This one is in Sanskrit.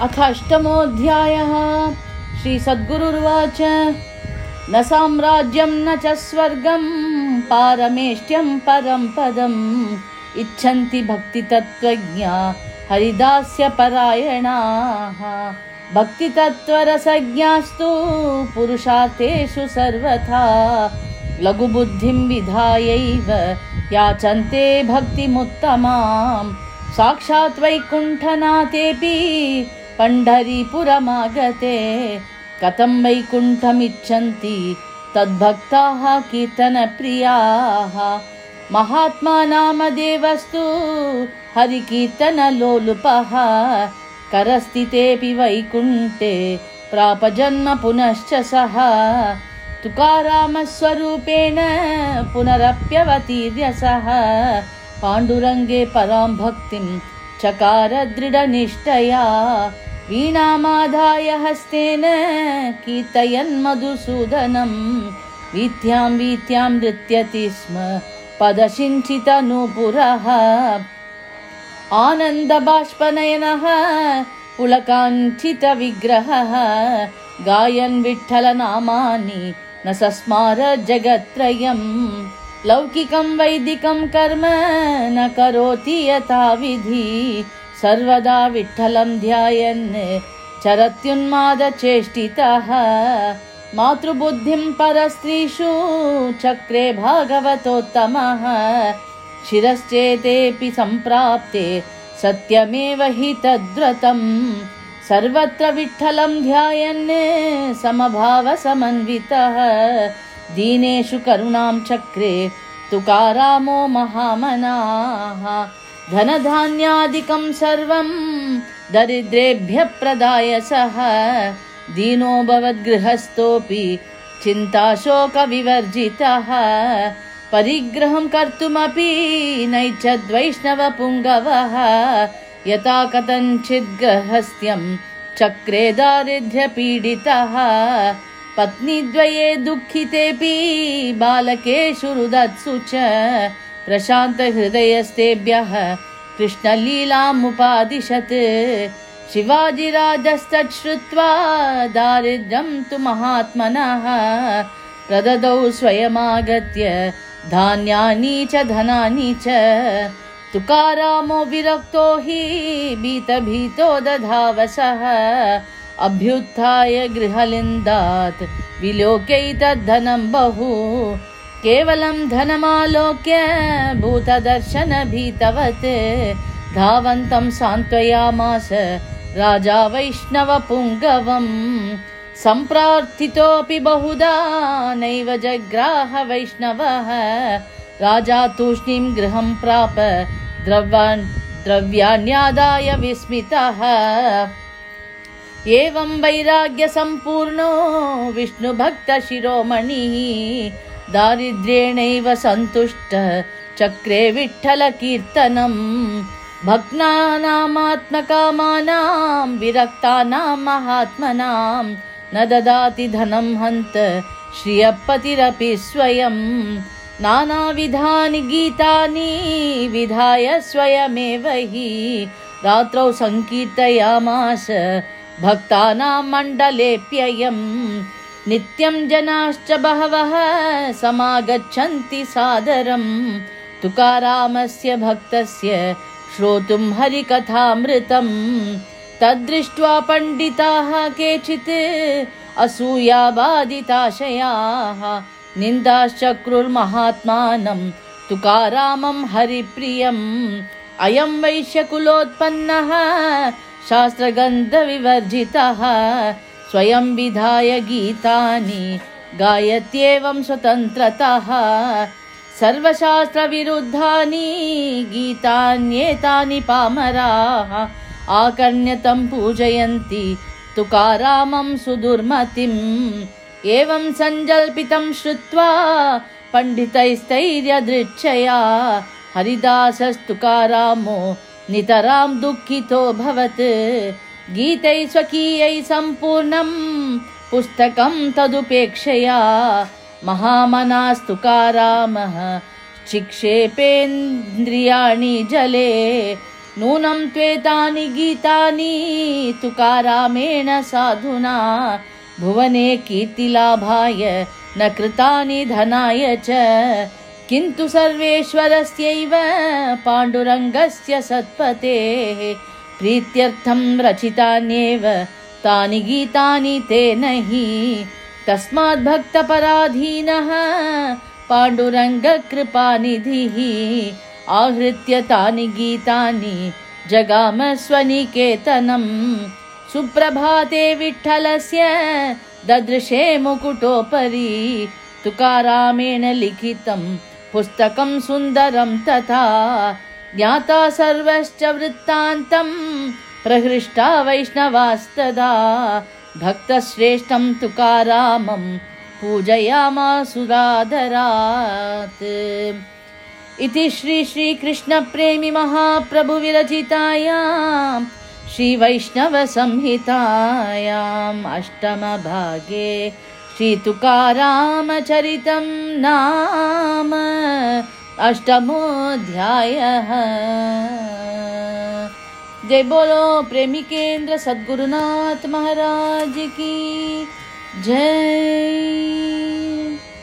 अथाष्टमोऽध्यायः श्रीसद्गुरुर्वाच। न साम्राज्यं न च स्वर्गं पारमेष्ट्यं परं पदम्। इच्छन्ति भक्तितत्त्वज्ञा हरिदास्यपरायणाः। भक्तितत्त्वरसज्ञास्तु पुरुषार्थेषु सर्वथा। लघुबुद्धिं विधायैव याचन्ते भक्तिमुत्तमाम्। साक्षात् वैकुण्ठनाथेऽपि पण्ढरीपुरमागते कथं वैकुण्ठमिच्छन्ति तद्भक्ताः कीर्तनप्रियाः महात्मा नाम हरिकीर्तनलोलुपः करस्थितेऽपि वैकुण्ठे प्रापजन्म पुनश्च सः तुकारामस्वरूपेण पुनरप्यवतीर्य सः पाण्डुरङ्गे परां भक्तिं चकार दृढनिष्ठया वीणामाधाय हस्तेन कीर्तयन् मधुसूदनम् वीथ्यां वीथ्यां नृत्यति स्म पदसिञ्चितनूपुरः आनन्दबाष्पनयनः पुलकाञ्चितविग्रहः गायन् विठ्ठलनामानि न सस्मार जगत्त्रयम् लौकिकं वैदिकं कर्म न करोति यथा विधि। सर्वदा विठ्ठलं ध्यायन् चरत्युन्मादचेष्टितः मातृबुद्धिं परस्त्रीषु चक्रे भागवतोत्तमः। शिरश्चेतेऽपि सम्प्राप्ते सत्यमेव हि तद्व्रतम् सर्वत्र विठ्ठलं ध्यायन् समभावसमन्वितः दीनेषु करुणां चक्रे तुकारामो महामनाः। धनधान्यादिकं सर्वं दरिद्रेभ्यः प्रदाय सः दीनो भवद्गृहस्थोऽपि चिन्ताशोकविवर्जितः। परिग्रहं कर्तुमपि नैच्छद्वैष्णवपुङ्गवः यथा कथञ्चिद्गृहस्थ्यं चक्रे दारिद्र्यपीडितः पत्नीद्वये दुःखितेऽपि बालकेषु रुदत्सु च प्रशान्तहृदयस्तेभ्यः कृष्णलीलामुपादिशत् शिवाजिराजस्तत् श्रुत्वा दारिद्र्यं तु महात्मनः प्रददौ स्वयमागत्य धान्यानि च धनानि च। तुकारामो विरक्तो हि भीतभीतो दधावसः अभ्युत्थाय गृहलिन्दात् विलोक्यैतद्धनं बहु। केवलं धनमालोक्य भूतदर्शनभीतवत्। धावन्तं सान्त्वयामास राजा वैष्णवपुङ्गवम्। सम्प्रार्थितोऽपि बहुधा नैव जग्राह वैष्णवः। राजा तूष्णीं गृहं प्राप द्रव्यान् द्रव्याण्यादाय विस्मितः एवं वैराग्यसम्पूर्णो विष्णुभक्तशिरोमणिः दारिद्र्येणैव सन्तुष्ट चक्रे विठ्ठलकीर्तनम् भग्नानामात्मकामानां विरक्तानां महात्मनां न ददाति धनं हन्त श्रियपतिरपि स्वयं नानाविधानि गीतानि विधाय स्वयमेव हि रात्रौ सङ्कीर्तयामास भक्तानां मण्डलेऽप्ययम् नित्यं जनाश्च बहवः समागच्छन्ति सादरम् तुकारामस्य भक्तस्य श्रोतुं हरिकथामृतम् तद्दृष्ट्वा पण्डिताः केचित् असूयाबाधिताशयाः। निन्दाश्चक्रुर्महात्मानं तुकारामं हरिप्रियम्। अयं वैश्यकुलोत्पन्नः शास्त्रगन्धविवर्जितः स्वयं विधाय गीतानि गायत्येवं स्वतन्त्रतः। सर्वशास्त्रविरुद्धानि गीतान्येतानि पामराः आकर्ण्यतं पूजयन्ति तुकारामं सुदुर्मतिम्। एवं सञ्जल्पितं श्रुत्वा पण्डितैस्तैर्यदृच्छया हरिदासस्तुकारामो नितरां दुःखितोऽभवत् गीतैः स्वकीयै सम्पूर्णं पुस्तकं तदुपेक्षया महामनास्तुकारामः चिक्षेपेन्द्रियाणि जले नूनं त्वेतानि गीतानि तुकारामेण साधुना। भुवने कीर्तिलाभाय न कृतानि धनाय च किन्तु सर्वेश्वरस्यैव पाण्डुरङ्गस्य सत्पतेः प्रीत्यर्थं रचितान्येव तानि गीतानि तेन हि तस्माद्भक्तपराधीनः पाण्डुरङ्गकृपानिधिः आहृत्य तानि गीतानि जगामस्वनिकेतनम् सुप्रभाते विठ्ठलस्य ददृशे मुकुटोपरि तुकारामेण लिखितं पुस्तकं सुन्दरं तथा ज्ञाता सर्वश्च वृत्तान्तं प्रहृष्टा वैष्णवास्तदा। भक्तश्रेष्ठं तुकारामं पूजयामासुरादरात्। इति श्री श्रीकृष्णप्रेमि महाप्रभुविरचितायाम् श्रीवैष्णवसंहितायाम् अष्टमभागे श्रीतुकारामचरितं नाम अष्टमोऽध्यायः। जय बोलो प्रेमी केंद्र सद्गुरुनाथ महाराज की जय।